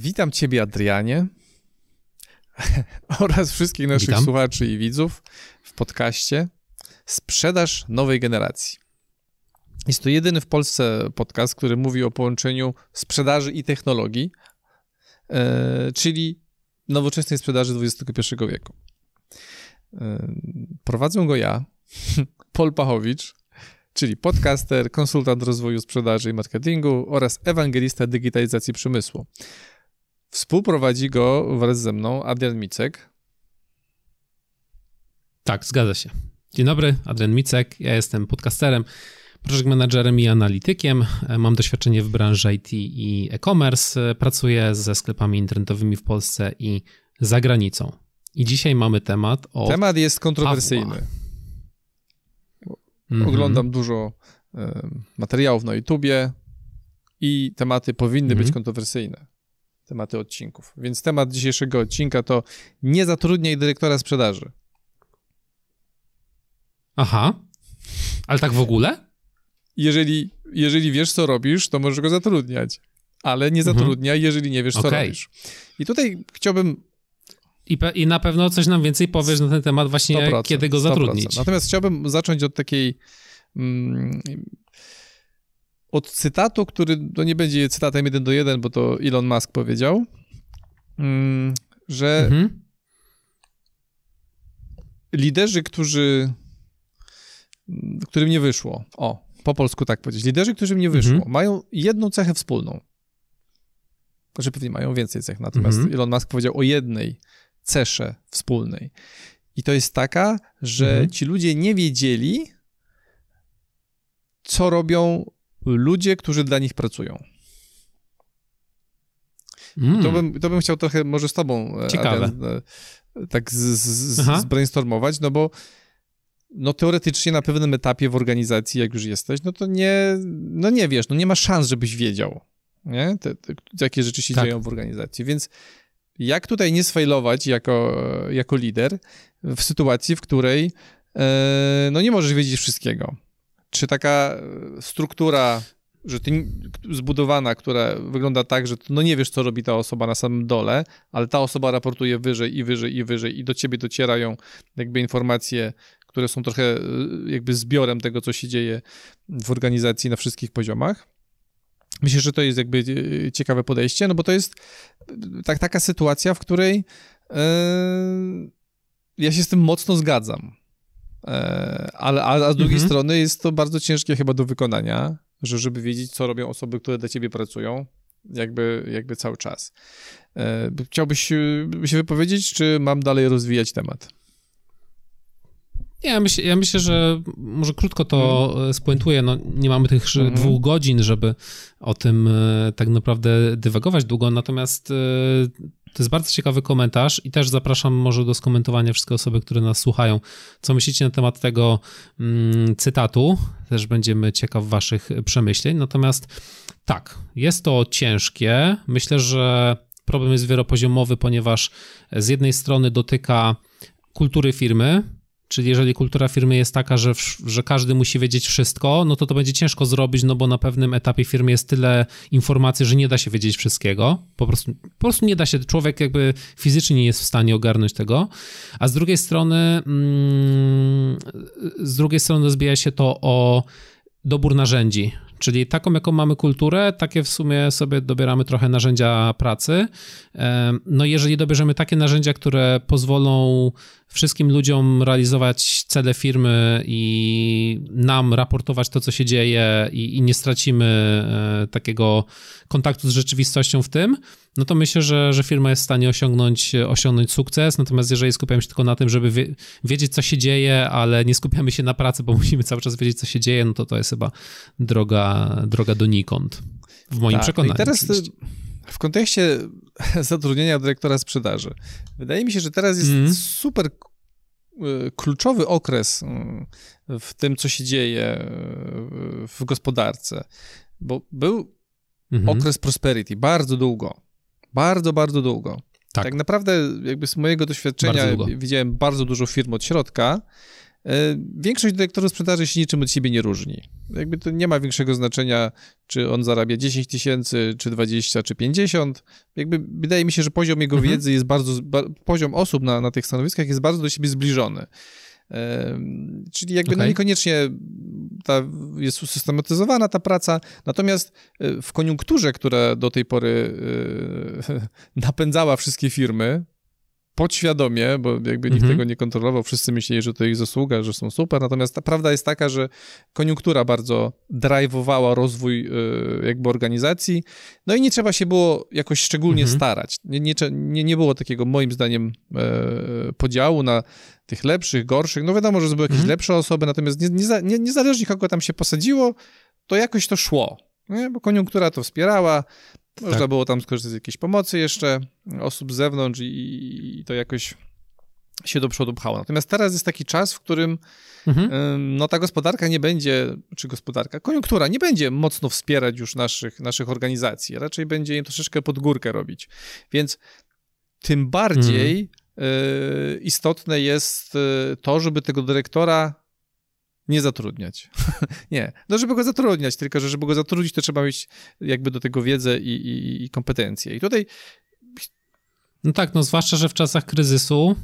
Witam Ciebie, Adrianie, oraz wszystkich naszych Witam. słuchaczy i widzów w podcaście Sprzedaż Nowej Generacji. Jest to jedyny w Polsce podcast, który mówi o połączeniu sprzedaży i technologii, e, czyli nowoczesnej sprzedaży XXI wieku. E, prowadzę go ja, Paul Pachowicz, czyli podcaster, konsultant rozwoju sprzedaży i marketingu oraz ewangelista digitalizacji przemysłu. Współprowadzi go wraz ze mną Adrian Micek. Tak, zgadza się. Dzień dobry, Adrian Micek. Ja jestem podcasterem, project managerem i analitykiem. Mam doświadczenie w branży IT i e-commerce. Pracuję ze sklepami internetowymi w Polsce i za granicą. I dzisiaj mamy temat o. Temat jest kontrowersyjny. Mhm. Oglądam dużo e, materiałów na YouTubie i tematy powinny być Mhm. kontrowersyjne. Tematy odcinków. Więc temat dzisiejszego odcinka to nie zatrudniaj dyrektora sprzedaży. Aha. Ale tak w ogóle? Jeżeli, jeżeli wiesz, co robisz, to możesz go zatrudniać. Ale nie Mhm. zatrudniaj, jeżeli nie wiesz, co Okej. robisz. I tutaj chciałbym I, I na pewno coś nam więcej powiesz na ten temat, właśnie 100%, kiedy go 100%. zatrudnić. Natomiast chciałbym zacząć od takiej. Mm, od cytatu, który to nie będzie cytatem jeden do jeden, bo to Elon Musk powiedział, mm, że Mhm. liderzy, którzy. którym nie wyszło. O, po polsku tak powiedzieć. Liderzy, którym nie wyszło, Mhm. mają jedną cechę wspólną. Znaczy pewnie mają więcej cech, natomiast Mhm. Elon Musk powiedział o jednej cesze wspólnej. I to jest taka, że Mhm. ci ludzie nie wiedzieli, co robią ludzie, którzy dla nich pracują. Mm. To, bym, to bym chciał trochę może z tobą e, Ciekawe. E, tak z, z, Aha. z, zbrainstormować, no bo no teoretycznie na pewnym etapie w organizacji, jak już jesteś, no to nie, no nie wiesz, no nie ma szans, żebyś wiedział, nie? Te, te, jakie rzeczy się Tak. dzieją w organizacji, więc jak tutaj nie sfailować jako, jako lider w sytuacji, w której e, no nie możesz wiedzieć wszystkiego. Czy taka e, struktura, że ty zbudowana, która wygląda tak, że no nie wiesz, co robi ta osoba na samym dole, ale ta osoba raportuje wyżej i wyżej i wyżej i do ciebie docierają jakby informacje, które są trochę e, jakby zbiorem tego, co się dzieje w organizacji na wszystkich poziomach. Myślę, że to jest jakby e, ciekawe podejście, no bo to jest tak, taka sytuacja, w której e, ja się z tym mocno zgadzam. E, ale a, a z drugiej Mhm. strony jest to bardzo ciężkie chyba do wykonania, że żeby wiedzieć, co robią osoby, które dla ciebie pracują, jakby, jakby cały czas. E, chciałbyś się wypowiedzieć, czy mam dalej rozwijać temat? Ja myślę, ja myślę, że może krótko to mm. spuentuję. No, nie mamy tych Mhm. dwóch godzin, żeby o tym tak naprawdę dywagować długo, natomiast to jest bardzo ciekawy komentarz i też zapraszam może do skomentowania wszystkie osoby, które nas słuchają. Co myślicie na temat tego mm, cytatu? Też będziemy ciekaw waszych przemyśleń. Natomiast tak, jest to ciężkie. Myślę, że problem jest wielopoziomowy, ponieważ z jednej strony dotyka kultury firmy, Czyli jeżeli kultura firmy jest taka, że, że każdy musi wiedzieć wszystko, no to to będzie ciężko zrobić, no bo na pewnym etapie firmy jest tyle informacji, że nie da się wiedzieć wszystkiego. Po prostu, po prostu nie da się, człowiek jakby fizycznie nie jest w stanie ogarnąć tego. A z drugiej strony, mm, z drugiej strony zbija się to o dobór narzędzi. Czyli taką, jaką mamy kulturę, takie w sumie sobie dobieramy trochę narzędzia pracy. No jeżeli dobierzemy takie narzędzia, które pozwolą wszystkim ludziom realizować cele firmy i nam raportować to, co się dzieje i, i nie stracimy e, takiego kontaktu z rzeczywistością w tym, no to myślę, że, że firma jest w stanie osiągnąć, osiągnąć sukces. Natomiast jeżeli skupiamy się tylko na tym, żeby wie, wiedzieć, co się dzieje, ale nie skupiamy się na pracy, bo musimy cały czas wiedzieć, co się dzieje, no to to jest chyba droga, droga donikąd. W moim tak, przekonaniu. I teraz oczywiście. w kontekście zatrudnienia dyrektora sprzedaży, wydaje mi się, że teraz jest Mhm. super y, kluczowy okres y, w tym, co się dzieje y, w gospodarce, bo był Mhm. okres prosperity bardzo długo, bardzo, bardzo długo. Tak. Tak naprawdę jakby z mojego doświadczenia Bardzo widziałem bardzo dużo firm od środka, większość dyrektorów sprzedaży się niczym od siebie nie różni. Jakby to nie ma większego znaczenia, czy on zarabia 10 tysięcy, czy 20, czy 50. Jakby wydaje mi się, że poziom jego mhm. wiedzy jest bardzo, poziom osób na, na tych stanowiskach jest bardzo do siebie zbliżony. Czyli jakby okay. no niekoniecznie ta, jest usystematyzowana ta praca, natomiast e, w koniunkturze, która do tej pory e, napędzała wszystkie firmy, podświadomie, bo jakby nikt mhm. tego nie kontrolował, wszyscy myśleli, że to ich zasługa, że są super, natomiast ta prawda jest taka, że koniunktura bardzo drive'owała rozwój y, jakby organizacji, no i nie trzeba się było jakoś szczególnie mhm. starać. Nie, nie, nie było takiego, moim zdaniem, e, podziału na tych lepszych, gorszych, no wiadomo, że były jakieś mhm. lepsze osoby, natomiast nie, nie, niezależnie kogo tam się posadziło, to jakoś to szło. Nie? Bo koniunktura to wspierała, można tak. było tam skorzystać z jakiejś pomocy jeszcze osób z zewnątrz i, i, to jakoś się do przodu pchało. Natomiast teraz jest taki czas, w którym mhm. no ta gospodarka nie będzie, czy gospodarka, koniunktura nie będzie mocno wspierać już naszych, naszych organizacji, raczej będzie im troszeczkę pod górkę robić. Więc tym bardziej mhm. y, istotne jest y, to, żeby tego dyrektora nie zatrudniać. nie, no żeby go zatrudniać, tylko że żeby go zatrudnić, to trzeba mieć jakby do tego wiedzę i, i, i kompetencje. I tutaj... No tak, no zwłaszcza, że w czasach kryzysu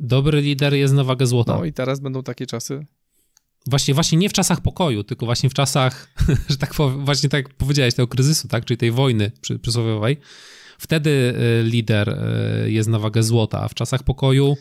dobry lider jest na wagę złota. No i teraz będą takie czasy. Właśnie, właśnie nie w czasach pokoju, tylko właśnie w czasach, że tak powiem, właśnie tak powiedziałeś, tego kryzysu, tak, czyli tej wojny przy, przysłowiowej. Wtedy y, lider y, jest na wagę złota, a w czasach pokoju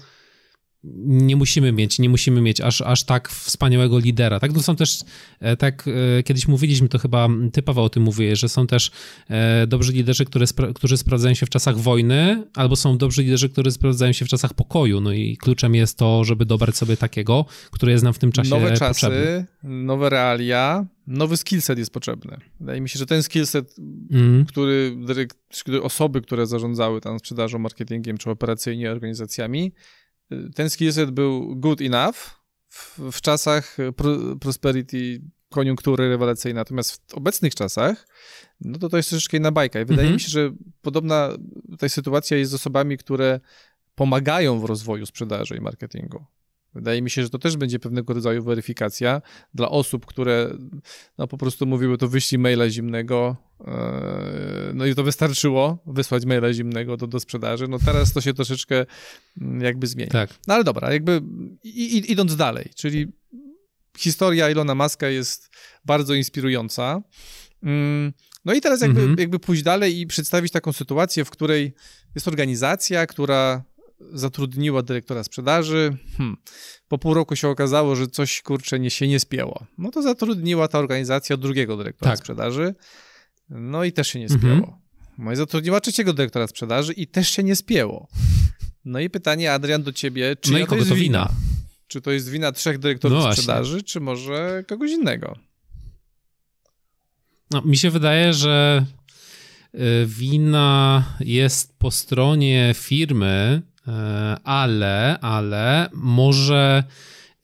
nie musimy mieć, nie musimy mieć aż, aż tak wspaniałego lidera. Tak, no są też, e, tak e, kiedyś mówiliśmy, to chyba ty Paweł o tym mówiłeś, że są też e, dobrzy liderzy, które, którzy sprawdzają się w czasach wojny, albo są dobrzy liderzy, którzy sprawdzają się w czasach pokoju. No i kluczem jest to, żeby dobrać sobie takiego, który jest nam w tym czasie Nowe czasy, potrzebny. nowe realia, nowy skillset jest potrzebny. Wydaje mi się, że ten skillset, mm. który, który osoby, które zarządzały tam sprzedażą, marketingiem czy operacyjnie organizacjami, ten skillset był good enough w, w czasach pro, prosperity, koniunktury rewelacyjnej, natomiast w obecnych czasach, no to to jest troszeczkę inna bajka. I wydaje mhm. mi się, że podobna ta sytuacja jest z osobami, które pomagają w rozwoju sprzedaży i marketingu. Wydaje mi się, że to też będzie pewnego rodzaju weryfikacja dla osób, które no, po prostu mówiły to wyślij maila zimnego, e, no i to wystarczyło, wysłać maila zimnego do, do sprzedaży. No teraz to się troszeczkę mm, jakby zmieni. Tak. No ale dobra, jakby i, idąc dalej, czyli historia Ilona Maska jest bardzo inspirująca. Mm, no i teraz jakby, mhm. jakby pójść dalej i przedstawić taką sytuację, w której jest organizacja, która zatrudniła dyrektora sprzedaży. Hmm. Po pół roku się okazało, że coś kurczę nie się nie spięło. No to zatrudniła ta organizacja drugiego dyrektora tak. sprzedaży. No i też się nie spięło. Mhm. No i zatrudniła trzeciego dyrektora sprzedaży i też się nie spięło. No i pytanie, Adrian, do ciebie, czy no i kogo to, to wina? Czy to jest wina trzech dyrektorów no sprzedaży, czy może kogoś innego? No, mi się wydaje, że y, wina jest po stronie firmy, ale, ale może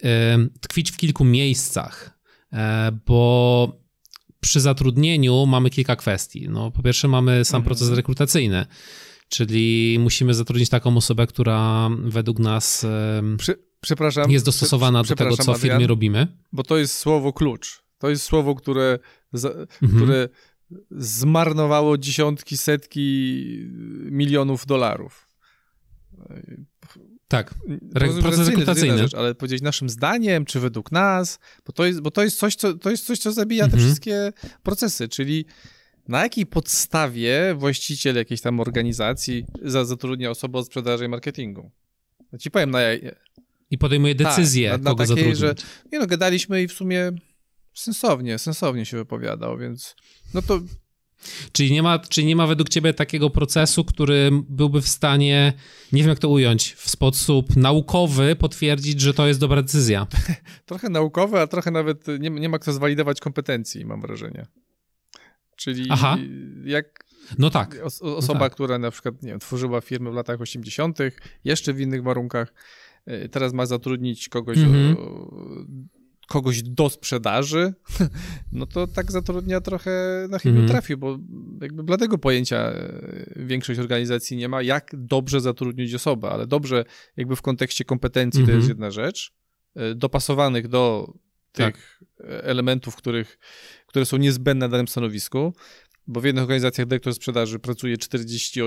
e, tkwić w kilku miejscach, e, bo przy zatrudnieniu mamy kilka kwestii. No, po pierwsze mamy sam mhm. proces rekrutacyjny, czyli musimy zatrudnić taką osobę, która według nas przepraszam, jest dostosowana do tego, co w firmie robimy. Bo to jest słowo klucz. To jest słowo, które, mhm. które zmarnowało dziesiątki, setki milionów dolarów. Tak, proces rekrutacyjny. Rzecz, ale powiedzieć naszym zdaniem, czy według nas, bo to jest, bo to jest, coś, co, to jest coś, co zabija mhm. te wszystkie procesy, czyli na jakiej podstawie właściciel jakiejś tam organizacji zatrudnia osobę od sprzedaży i marketingu? Ja ci powiem, na I podejmuje tak, decyzję, tak, na, na kogo takiej. Że, nie no, gadaliśmy i w sumie sensownie, sensownie się wypowiadał, więc no to Czyli nie, ma, czyli nie ma według ciebie takiego procesu, który byłby w stanie, nie wiem jak to ująć, w sposób naukowy potwierdzić, że to jest dobra decyzja? trochę naukowy, a trochę nawet nie, nie ma kto zwalidować kompetencji, mam wrażenie. Czyli Aha. jak no tak. Os osoba, no tak. która na przykład nie wiem, tworzyła firmę w latach 80., jeszcze w innych warunkach, y, teraz ma zatrudnić kogoś mm -hmm. o, kogoś do sprzedaży, no to tak zatrudnia trochę na chwilę mm. trafił, bo jakby bladego pojęcia e, większość organizacji nie ma, jak dobrze zatrudnić osobę, ale dobrze jakby w kontekście kompetencji mm -hmm. to jest mhm. jedna rzecz, dopasowanych do tych tak. elementów, których, które są niezbędne na danym stanowisku, bo w jednych organizacjach dyrektor sprzedaży pracuje 40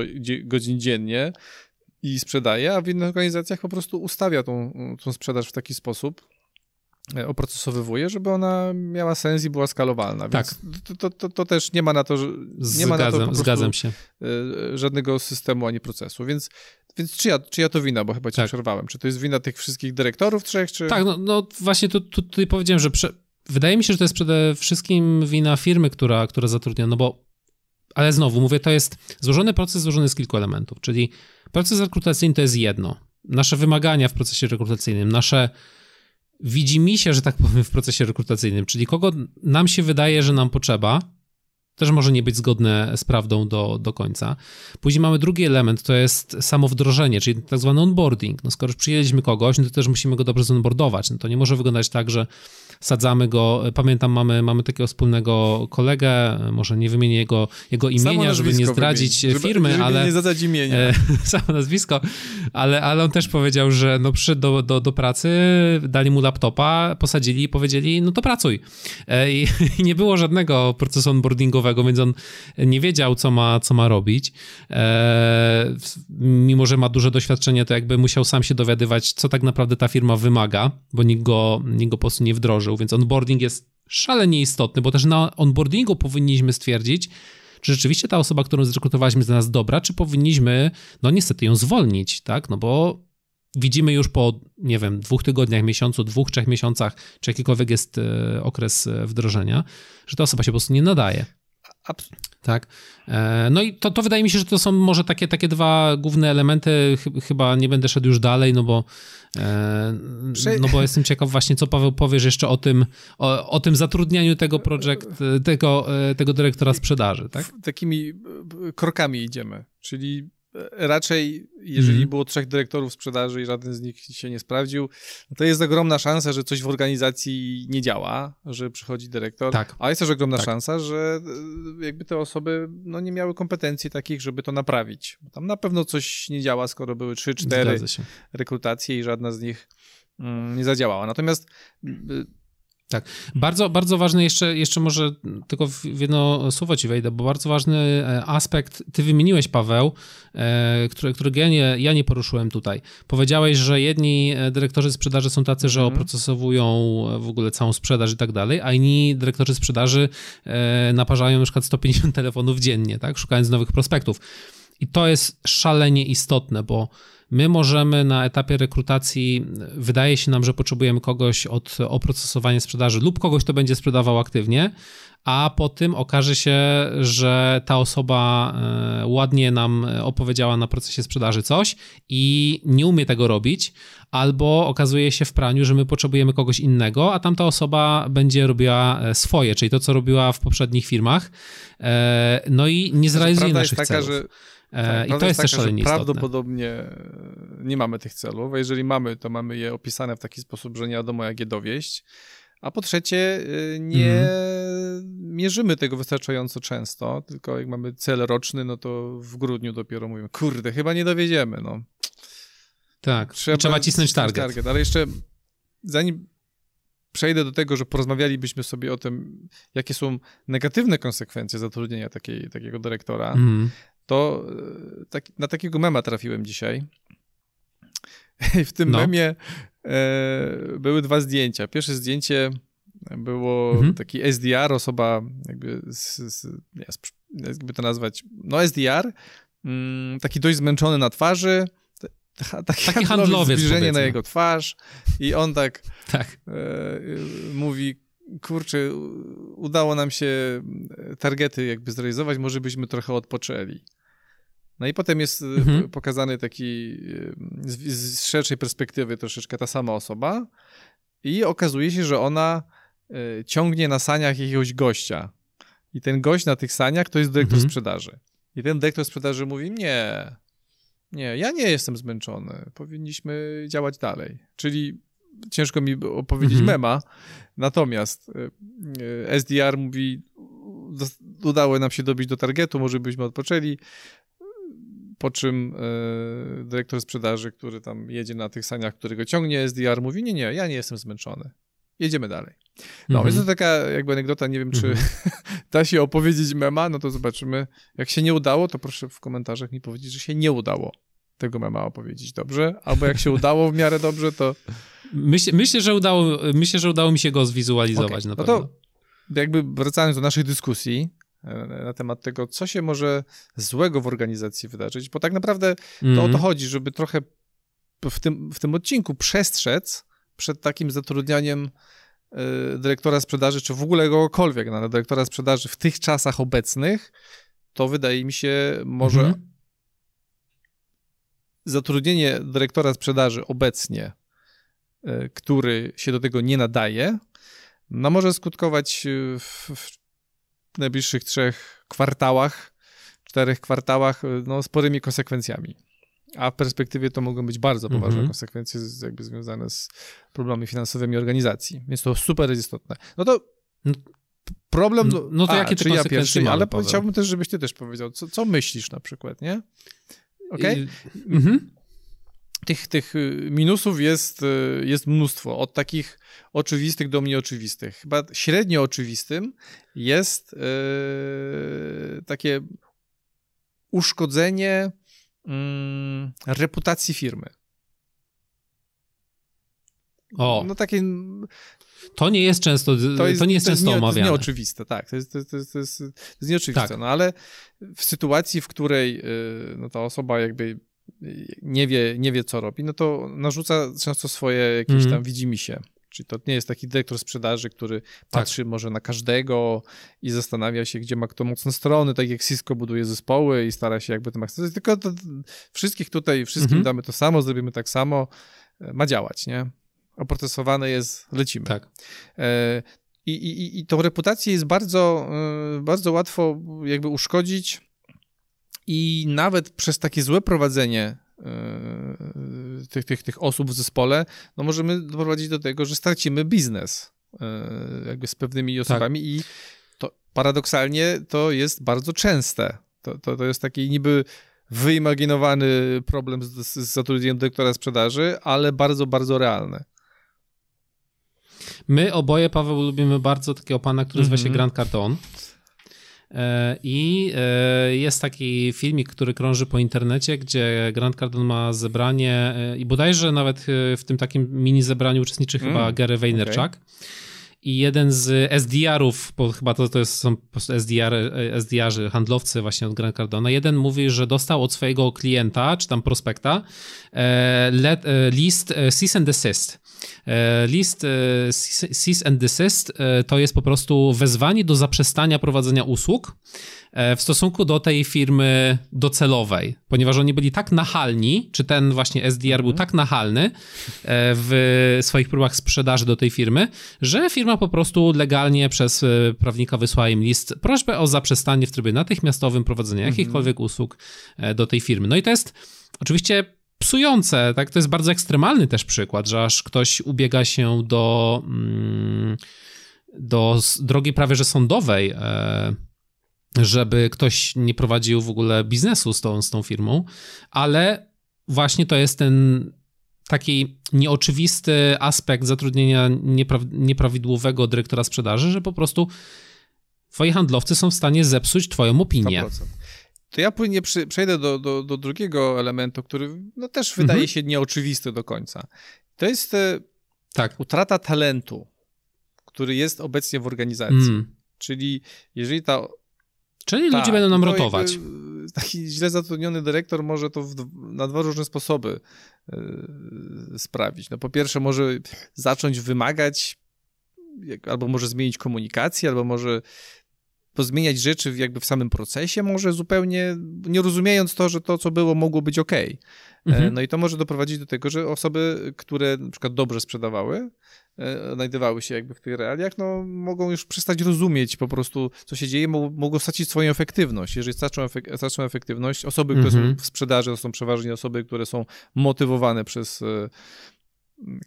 godzin dziennie i sprzedaje, a w innych organizacjach po prostu ustawia tą, tą sprzedaż w taki sposób, e, oprocesowywuje, żeby ona miała sens i była skalowalna. Tak. Więc to, to, to, to też nie ma na to, nie zgadzam, ma na to zgadzam się. E, żadnego systemu ani procesu. Więc, więc czyja, czyja to wina, bo chyba cię tak. przerwałem. Czy to jest wina tych wszystkich dyrektorów trzech, czy... Tak, no, no właśnie tu, tu, tutaj powiedziałem, że prze... wydaje mi się, że to jest przede wszystkim wina firmy, która, która zatrudnia, no bo ale znowu mówię, to jest złożony proces złożony z kilku elementów, czyli proces rekrutacyjny to jest jedno. Nasze wymagania w procesie rekrutacyjnym, nasze widzimy się, że tak powiem, w procesie rekrutacyjnym, czyli kogo nam się wydaje, że nam potrzeba, też może nie być zgodne z prawdą do, do końca. Później mamy drugi element, to jest samo wdrożenie, czyli tak zwany onboarding. No skoro już przyjęliśmy kogoś, no to też musimy go dobrze zonboardować. No to nie może wyglądać tak, że sadzamy go. Pamiętam, mamy, mamy takiego wspólnego kolegę, może nie wymienię jego, jego imienia, żeby nie zdradzić wymieni. firmy, żeby, ale. Nie zadać imienia. E, samo nazwisko, ale, ale on też powiedział, że no przyszedł do, do, do pracy, dali mu laptopa, posadzili i powiedzieli, no to pracuj. E, i, I nie było żadnego procesu onboardingowego, więc on nie wiedział, co ma, co ma robić. E, mimo, że ma duże doświadczenie, to jakby musiał sam się dowiadywać, co tak naprawdę ta firma wymaga, bo nikt go, nikt go po prostu nie wdrożył więc onboarding jest szalenie istotny, bo też na onboardingu powinniśmy stwierdzić, czy rzeczywiście ta osoba, którą zrekrutowaliśmy jest dla nas dobra, czy powinniśmy, no niestety ją zwolnić, tak, no bo widzimy już po, nie wiem, dwóch tygodniach, miesiącu, dwóch, trzech miesiącach, czy jakikolwiek jest e, okres e, wdrożenia, że ta osoba się po prostu nie nadaje. Tak. E, no i to, to wydaje mi się, że to są może takie, takie dwa główne elementy. Chyba nie będę szedł już dalej, no bo, e, no bo jestem ciekaw właśnie, co Paweł powiesz jeszcze o tym, o, o tym zatrudnianiu tego projekt, tego, e, tego dyrektora sprzedaży, tak? Takimi krokami idziemy, czyli raczej, jeżeli mm. było trzech dyrektorów sprzedaży i żaden z nich się nie sprawdził, to jest ogromna szansa, że coś w organizacji nie działa, że przychodzi dyrektor. Tak. A jest też ogromna tak. szansa, że e, jakby te osoby no, nie miały kompetencji takich, żeby to naprawić. Bo tam na pewno coś nie działa, skoro były trzy, cztery rekrutacje i żadna z nich mm, nie zadziałała. Natomiast tak. Bardzo, bardzo ważny jeszcze, jeszcze może tylko w jedno słowo ci wejdę, bo bardzo ważny e, aspekt, ty wymieniłeś Paweł, e, który, którego ja nie, ja nie poruszyłem tutaj. Powiedziałeś, że jedni e, dyrektorzy sprzedaży są tacy, że mhm. oprocesowują w ogóle całą sprzedaż i tak dalej, a inni dyrektorzy sprzedaży naparzają na przykład 150 telefonów dziennie, tak, szukając nowych prospektów. I to jest szalenie istotne, bo My możemy na etapie rekrutacji, wydaje się nam, że potrzebujemy kogoś od oprocesowania sprzedaży lub kogoś, kto będzie sprzedawał aktywnie, a po tym okaże się, że ta osoba e, ładnie nam opowiedziała na procesie sprzedaży coś i nie umie tego robić, albo okazuje się w praniu, że my potrzebujemy kogoś innego, a tamta osoba będzie robiła e, swoje, czyli to, co robiła w poprzednich firmach, e, no i nie zrealizuje naszych taka, celów. Że tak, I to jest, też szalenie istotne. Prawdopodobnie e, nie mamy tych celów, a jeżeli mamy, to mamy je opisane w taki sposób, że nie wiadomo jak je dowieść. A po trzecie, e, nie mm. mierzymy tego wystarczająco często, tylko jak mamy cel roczny, no to w grudniu dopiero mówimy, kurde, chyba nie dowiedziemy, no. Tak, trzeba, trzeba cisnąć target. target. Ale jeszcze zanim przejdę do tego, że porozmawialibyśmy sobie o tym, jakie są negatywne konsekwencje zatrudnienia takiej, takiego dyrektora, mm to tak, na takiego mema trafiłem dzisiaj. I w tym no. memie e, były dwa zdjęcia. Pierwsze zdjęcie było mhm. taki SDR, osoba jakby, z, z, jakby to nazwać, no SDR, mm, taki dość zmęczony na twarzy, taki, taki handlowiec zbliżenie na jego twarz i on tak, tak. E, mówi, kurczę, udało nam się targety jakby zrealizować, może byśmy trochę odpoczęli. No i potem jest e, mhm. pokazany taki e, z, z szerszej perspektywy troszeczkę ta sama osoba i okazuje się, że ona ciągnie na saniach jakiegoś gościa. I ten gość na tych saniach to jest dyrektor mhm. sprzedaży. I ten dyrektor sprzedaży mówi, nie, nie, ja nie jestem zmęczony, powinniśmy działać dalej. Czyli ciężko mi opowiedzieć mhm. mema, natomiast SDR mówi, udało nam się dobić do targetu, może byśmy odpoczęli, po czym e, dyrektor sprzedaży, który tam jedzie na tych saniach, który go ciągnie, SDR mówi, nie, nie, ja nie jestem zmęczony. Jedziemy dalej. No, więc to taka jakby anegdota, nie wiem, czy da się opowiedzieć mema, no to zobaczymy. Jak się nie udało, to proszę w komentarzach mi powiedzieć, że się nie udało tego mema opowiedzieć dobrze, albo jak się udało w miarę dobrze, to... Myślę, myślę, że, udało, myślę że udało mi się go zwizualizować okay. na pewno. No to jakby wracając do naszej dyskusji, na temat tego, co się może złego w organizacji wydarzyć, bo tak naprawdę mm. to o to mhm. chodzi, żeby trochę w tym, w tym odcinku przestrzec przed takim zatrudnianiem y, dyrektora sprzedaży, czy w ogóle kogokolwiek na dyrektora sprzedaży w tych czasach obecnych, to wydaje mi się może mm. zatrudnienie dyrektora sprzedaży obecnie, y, który się do tego nie nadaje, no może skutkować w, w najbliższych trzech kwartałach, czterech kwartałach, no, sporymi konsekwencjami. A w perspektywie to mogą być bardzo poważne mm -hmm. konsekwencje jakby związane z problemami finansowymi organizacji. Więc to super jest istotne. No to problem... No, no to a, jakie te ja pierwszy, mamy, Ale Paweł? chciałbym też, żebyś ty też powiedział, co, co myślisz na przykład, nie? Okej? Okay? Mhm tych, tych y, minusów jest, y, jest mnóstwo, od takich oczywistych do mniej oczywistych. Chyba średnio oczywistym jest yy, takie uszkodzenie yy, reputacji firmy. O. No takie... To nie jest często, to, jest, to nie jest to często nie, omawiane. To jest nieoczywiste, tak, to jest, to jest, to jest, to jest nieoczywiste, tak. no ale w sytuacji, w której yy, no, ta osoba jakby nie wie, nie wie, co robi, no to narzuca często swoje jakieś mm. tam widzimisię. Czyli to nie jest taki dyrektor sprzedaży, który tak. patrzy może na każdego i zastanawia się, gdzie ma kto mocne strony, tak jak Cisco buduje zespoły i stara się jakby to maksymalnie. Tylko to, wszystkich tutaj, wszystkim mm -hmm. damy to samo, zrobimy tak samo, e, ma działać, nie? Oprocesowane jest, lecimy. Tak. E, i, i, I tą reputację jest bardzo, e, bardzo łatwo jakby uszkodzić i nawet przez takie złe prowadzenie yy, tych, tych, tych osób w zespole, no możemy doprowadzić do tego, że stracimy biznes yy, jakby z pewnymi tak. osobami tak. i to paradoksalnie to jest bardzo częste. To, to, to jest taki niby wyimaginowany problem z, z zatrudnieniem dyrektora sprzedaży, ale bardzo, bardzo realny. My oboje, Paweł, lubimy bardzo takiego pana, który mm -hmm. nazywa się mhm. Grant Cardone. E, I e, jest taki filmik, który krąży po internecie, gdzie Grant Cardone ma zebranie e, i bodajże nawet w tym takim mini zebraniu uczestniczy mm, chyba Gary Vaynerchuk. Okay. I jeden z SDR-ów, bo chyba to, to jest, są po prostu SDR, SDR-zy, handlowcy właśnie od Grant Cardona, jeden mówi, że dostał od swojego klienta, czy tam prospekta, let, list cease and desist E, list e, cease and desist e, to jest po prostu wezwanie do zaprzestania prowadzenia usług w stosunku do tej firmy docelowej, ponieważ oni byli tak nachalni, czy ten właśnie SDR był mhm. tak nachalny w swoich próbach sprzedaży do tej firmy, że firma po prostu legalnie przez prawnika wysłała im list, prośbę o zaprzestanie w trybie natychmiastowym prowadzenia mhm. jakichkolwiek usług do tej firmy. No i to jest oczywiście psujące, tak? To jest bardzo ekstremalny też przykład, że aż ktoś ubiega się do, mm, do drogi prawie że sądowej, e, żeby ktoś nie prowadził w ogóle biznesu z tą, z tą firmą, ale właśnie to jest ten taki nieoczywisty aspekt zatrudnienia niepraw- nieprawidłowego dyrektora sprzedaży, że po prostu twoi handlowcy są w stanie zepsuć twoją opinię. 100%. To ja płynnie przy, przejdę do, do, do, drugiego elementu, który no, też wydaje mhm. się nieoczywisty do końca. To jest e, tak. utrata talentu, który jest obecnie w organizacji. Mm. Czyli jeżeli ta Czyli ludzie będą nam rotować. Taki źle zatrudniony dyrektor może to w, na dwa różne sposoby yy, sprawić. No po pierwsze może zacząć wymagać, albo może zmienić komunikację, albo może pozmieniać rzeczy jakby w samym procesie, może zupełnie nie rozumiejąc to, że to, co było, mogło być ok. E, mhm. No i to może doprowadzić do tego, że osoby, które na przykład dobrze sprzedawały, e, znajdowały się jakby w tych realiach, no mogą już przestać rozumieć po prostu, co się dzieje, mogą, mogą stracić swoją efektywność. Jeżeli stracą, efek stracą efektywność, osoby, które mhm. są w sprzedaży, to są przeważnie osoby, które są motywowane przez e,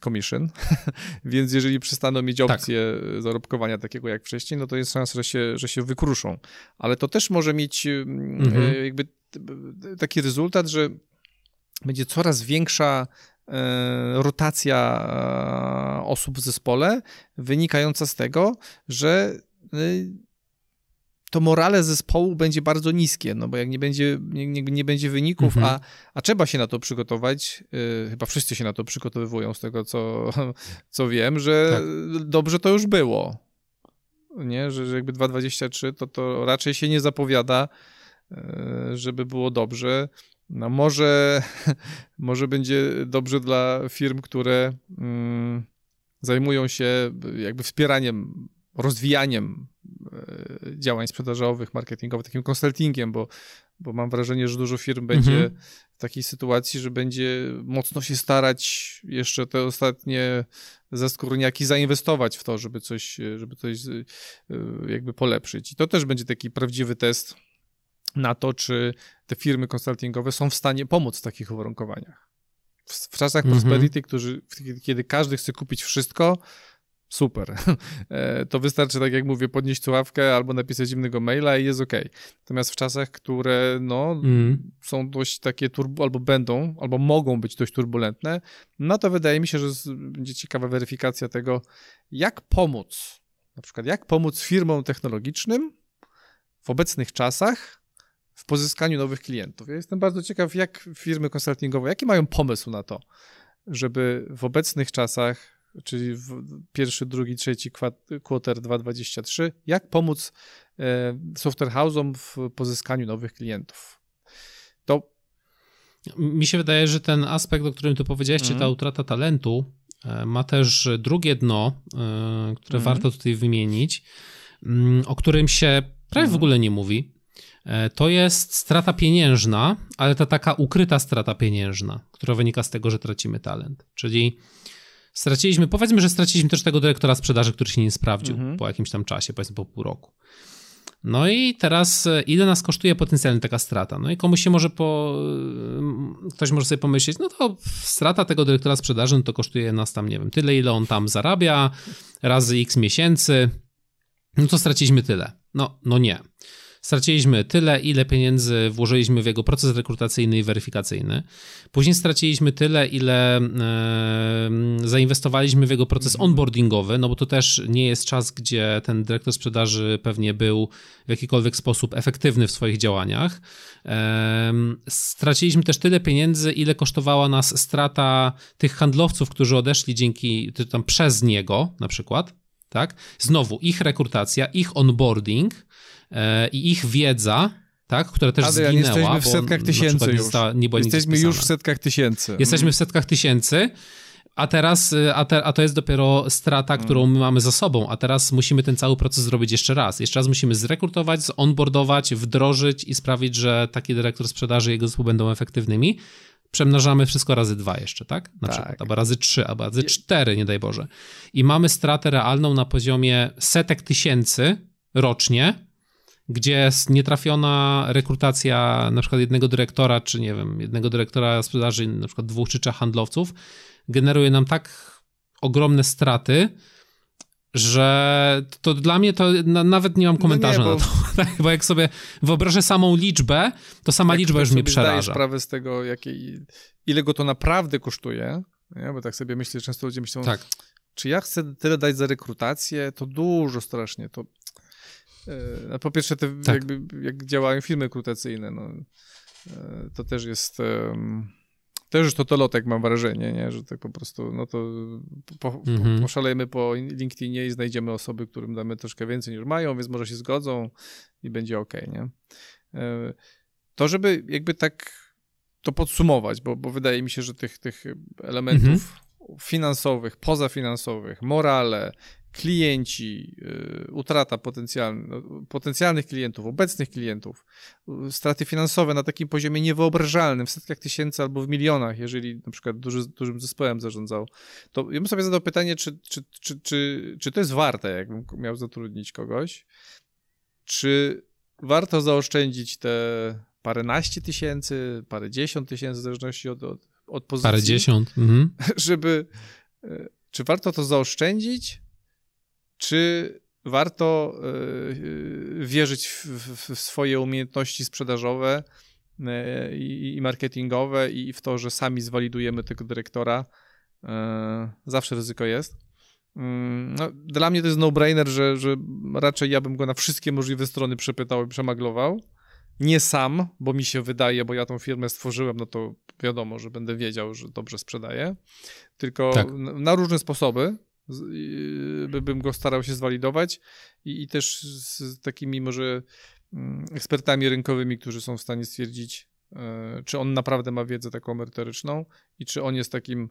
commission, więc jeżeli przestaną mieć tak. opcję tak. zarobkowania takiego jak wcześniej, no to jest szansa, że się, że się wykruszą. Ale to też może mieć mm, mhm. E, jakby taki rezultat, że będzie coraz większa e, rotacja e, osób w zespole, wynikająca z tego, że e, to morale zespołu będzie bardzo niskie, no bo jak nie będzie, nie, nie, nie będzie wyników, mhm. a, a trzeba się na to przygotować, yy, chyba wszyscy się na to przygotowywują z tego, co, co wiem, że tak. dobrze to już było, nie, że, że jakby 2.23 to, to raczej się nie zapowiada, yy, żeby było dobrze, no może, może będzie dobrze dla firm, które yy, zajmują się jakby wspieraniem, rozwijaniem E, działań sprzedażowych, marketingowych, takim konsultingiem, bo, bo mam wrażenie, że dużo firm będzie mhm. w takiej sytuacji, że będzie mocno się starać jeszcze te ostatnie zaskórniaki zainwestować w to, żeby coś, żeby coś e, jakby polepszyć. I to też będzie taki prawdziwy test na to, czy te firmy konsultingowe są w stanie pomóc w takich uwarunkowaniach. W, w czasach mhm. prosperity, którzy, kiedy każdy chce kupić wszystko, super. E, to wystarczy, tak jak mówię, podnieść słuchawkę albo napisać innego maila i jest ok. Natomiast w czasach, które no, mm. są dość takie turbo, albo będą, albo mogą być dość turbulentne, no to wydaje mi się, że będzie ciekawa weryfikacja tego, jak pomóc, na przykład jak pomóc firmom technologicznym w obecnych czasach w pozyskaniu nowych klientów. Ja jestem bardzo ciekaw, jak firmy konsultingowe, jaki mają pomysł na to, żeby w obecnych czasach czyli w pierwszy, drugi, trzeci quarter 2023, jak pomóc e, software house'om w pozyskaniu nowych klientów. To mi się wydaje, że ten aspekt, o którym tu powiedziałeś, mm. ta mhm. utrata talentu, e, ma też drugie dno, e, które mm. warto tutaj wymienić, mm, o którym się prawie mm. w mhm. ogóle nie mówi. To jest strata pieniężna, ale to taka ukryta strata pieniężna, która wynika z tego, że tracimy talent. Czyli straciliśmy, powiedzmy, że straciliśmy też tego dyrektora sprzedaży, który się nie sprawdził mhm. po jakimś tam czasie, powiedzmy po pół roku. No i teraz e, ile nas kosztuje potencjalnie taka strata? No i komuś się może po... E, ktoś może sobie pomyśleć, no to strata tego dyrektora sprzedaży, no to kosztuje nas tam, nie wiem, tyle, ile on tam zarabia, razy x miesięcy, no to straciliśmy tyle. No, no nie. Straciliśmy tyle, ile pieniędzy włożyliśmy w jego proces rekrutacyjny i weryfikacyjny. Później straciliśmy tyle, ile e, zainwestowaliśmy w jego proces mhm. onboardingowy, no bo to też nie jest czas, gdzie ten dyrektor sprzedaży pewnie był w jakikolwiek sposób efektywny w swoich działaniach. E, straciliśmy też tyle pieniędzy, ile kosztowała nas strata tych handlowców, którzy odeszli dzięki, tam przez niego na przykład, tak? Znowu ich rekrutacja, ich onboarding, i ich wiedza, tak, która też Adrian, zginęła. jesteśmy w setkach tysięcy już. Nie, nie jesteśmy już w setkach tysięcy. Jesteśmy w setkach tysięcy, a teraz, a, te, a to jest dopiero strata, mm. którą my mamy za sobą, a teraz musimy ten cały proces zrobić jeszcze raz. Jeszcze raz musimy zrekrutować, zonboardować, wdrożyć i sprawić, że taki dyrektor sprzedaży i jego zespół będą efektywnymi. Przemnażamy wszystko razy dwa jeszcze, tak? Na tak. przykład, albo razy trzy, albo razy cztery, nie daj Boże. I mamy stratę realną na poziomie setek tysięcy rocznie, gdzie jest nietrafiona rekrutacja na przykład jednego dyrektora, czy nie wiem, jednego dyrektora sprzedaży, na przykład dwóch czy trzech handlowców, generuje nam tak ogromne straty, że to dla mnie to na, nawet nie mam komentarza no nie, bo... na to. Tak, bo jak sobie wyobrażę samą liczbę, to sama jak liczba już mnie przeraża. sprawę z tego, jakiej, ile go to naprawdę kosztuje, nie? bo tak sobie myślę, że często ludzie myślą, tak. czy ja chcę tyle dać za rekrutację, to dużo strasznie, to no po pierwsze, te, tak. jakby, jak działają firmy rekrutacyjne, no, e, to też jest. Też już to to lotek mam wrażenie, nie? że tak po prostu, no to po, mhm. poszalejmy po LinkedInie i znajdziemy osoby, którym damy troszkę więcej niż mają, więc może się zgodzą i będzie ok, nie? E, to, żeby jakby tak to podsumować, bo, bo wydaje mi się, że tych, tych elementów mhm. finansowych, pozafinansowych, morale, klienci, y, utrata potencjalnych, klientów, obecnych klientów, y, straty finansowe na takim poziomie niewyobrażalnym, w setkach tysięcy albo w milionach, jeżeli na przykład duży, dużym zespołem zarządzał, to ja bym sobie zadał pytanie, czy, czy, czy, czy, czy to jest warte, jakbym miał zatrudnić kogoś, czy warto zaoszczędzić te paręnaście tysięcy, parę dziesiąt tysięcy, w zależności od, od, od pozycji. Parę dziesiąt. Mhm. Żeby, y, czy warto to zaoszczędzić, czy warto e, wierzyć w, w swoje umiejętności sprzedażowe e, i, i marketingowe i w to, że sami zwalidujemy tego dyrektora. Zawsze ryzyko jest. No, dla mnie to jest no-brainer, że, że raczej ja bym go na wszystkie możliwe strony przepytał i przemaglował. Nie sam, bo mi się wydaje, bo ja tą firmę stworzyłem, no to wiadomo, że będę wiedział, że dobrze sprzedaję. Tylko tak. na różne sposoby by, bym go starał się zwalidować i, i też z takimi może mm, ekspertami rynkowymi, którzy są w stanie stwierdzić, e, czy on naprawdę ma wiedzę taką merytoryczną i czy on jest takim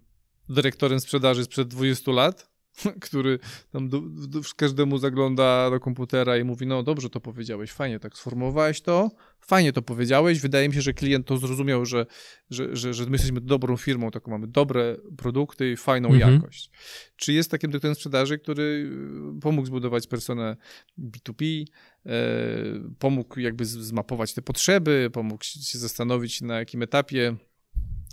dyrektorem sprzedaży sprzed 20 lat, który tam do, do, każdemu zagląda do komputera i mówi, no dobrze to powiedziałeś, fajnie tak sformułowałeś to, fajnie to powiedziałeś, wydaje mi się, że klient to zrozumiał, że, że, że, że my jesteśmy dobrą firmą, taką mamy dobre produkty i fajną mhm. jakość. Czy jest takim dyrektorem sprzedaży, który y, pomógł zbudować personę B2B, e, pomógł jakby zmapować te potrzeby, pomógł się zastanowić na jakim etapie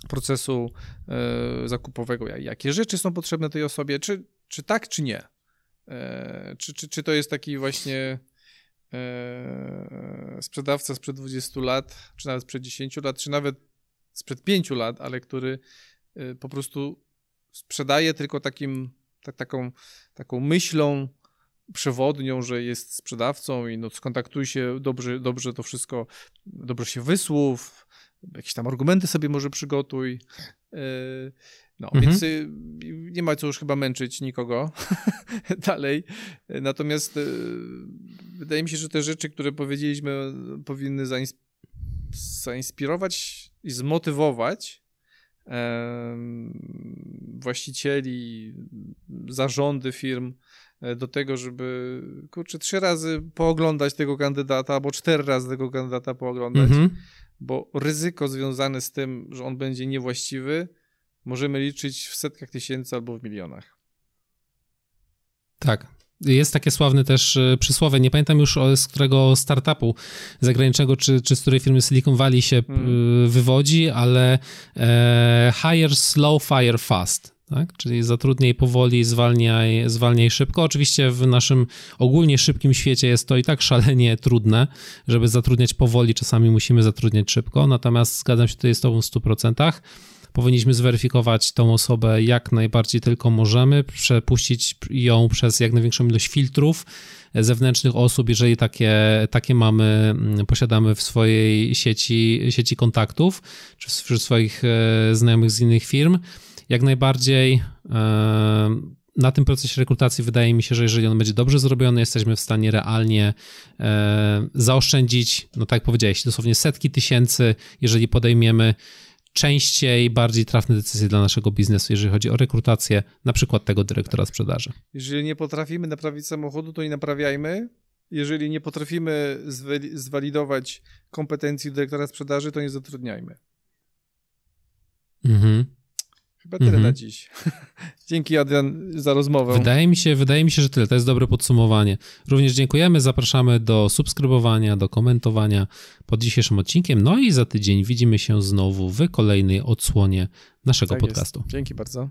procesu e, zakupowego, jakie rzeczy są potrzebne tej osobie, czy, czy tak, czy nie. E, czy, czy, czy to jest taki właśnie e, sprzedawca sprzed 20 lat, czy nawet sprzed 10 lat, czy nawet sprzed 5 lat, ale który po prostu sprzedaje tylko takim, tak, taką, taką myślą przewodnią, że jest sprzedawcą i no skontaktuj się, dobrze, dobrze to wszystko, dobrze się wysłów, jakieś tam argumenty sobie może przygotuj. No, mhm. więc y, nie ma co już chyba męczyć nikogo dalej. Natomiast y, wydaje mi się, że te rzeczy, które powiedzieliśmy, powinny zainspirować i zmotywować właścicieli, zarządy firm e, do tego, żeby kurczę, trzy razy pooglądać tego kandydata, albo cztery razy tego kandydata pooglądać. Mhm bo ryzyko związane z tym, że on będzie niewłaściwy, możemy liczyć w setkach tysięcy albo w milionach. Tak. Jest takie sławne też e, przysłowie, nie pamiętam już z którego startupu zagranicznego, czy, czy z której firmy Silicon Valley się hmm. wywodzi, ale e, hire slow, fire fast tak? Czyli zatrudniaj powoli, zwalniaj, zwalniaj szybko. Oczywiście w naszym ogólnie szybkim świecie jest to i tak szalenie trudne, żeby zatrudniać powoli, czasami musimy zatrudniać szybko, natomiast zgadzam się tutaj z tobą w 100%. Powinniśmy zweryfikować tą osobę jak najbardziej tylko możemy, przepuścić ją przez jak największą ilość filtrów zewnętrznych osób, jeżeli takie, takie mamy, mm, posiadamy w swojej sieci, sieci kontaktów, czy wśród swoich e, znajomych z innych firm. Jak najbardziej e, na tym procesie rekrutacji wydaje mi się, że jeżeli on będzie dobrze zrobiony, jesteśmy w stanie realnie e, zaoszczędzić, no tak jak powiedziałeś, dosłownie setki tysięcy, jeżeli podejmiemy częściej, bardziej trafne decyzje dla naszego biznesu, jeżeli chodzi o rekrutację na przykład tego dyrektora sprzedaży. Jeżeli nie potrafimy naprawić samochodu, to nie naprawiajmy. Jeżeli nie potrafimy zwalidować kompetencji dyrektora sprzedaży, to nie zatrudniajmy. Mhm. Chyba tyle mhm. na dziś. Dzięki Adrian za rozmowę. Wydaje mi, się, wydaje mi się, że tyle. To jest dobre podsumowanie. Również dziękujemy, zapraszamy do subskrybowania, do komentowania pod dzisiejszym odcinkiem. No i za tydzień widzimy się znowu w kolejnej odsłonie naszego tak podcastu. Jest. Dzięki bardzo.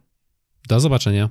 Do zobaczenia.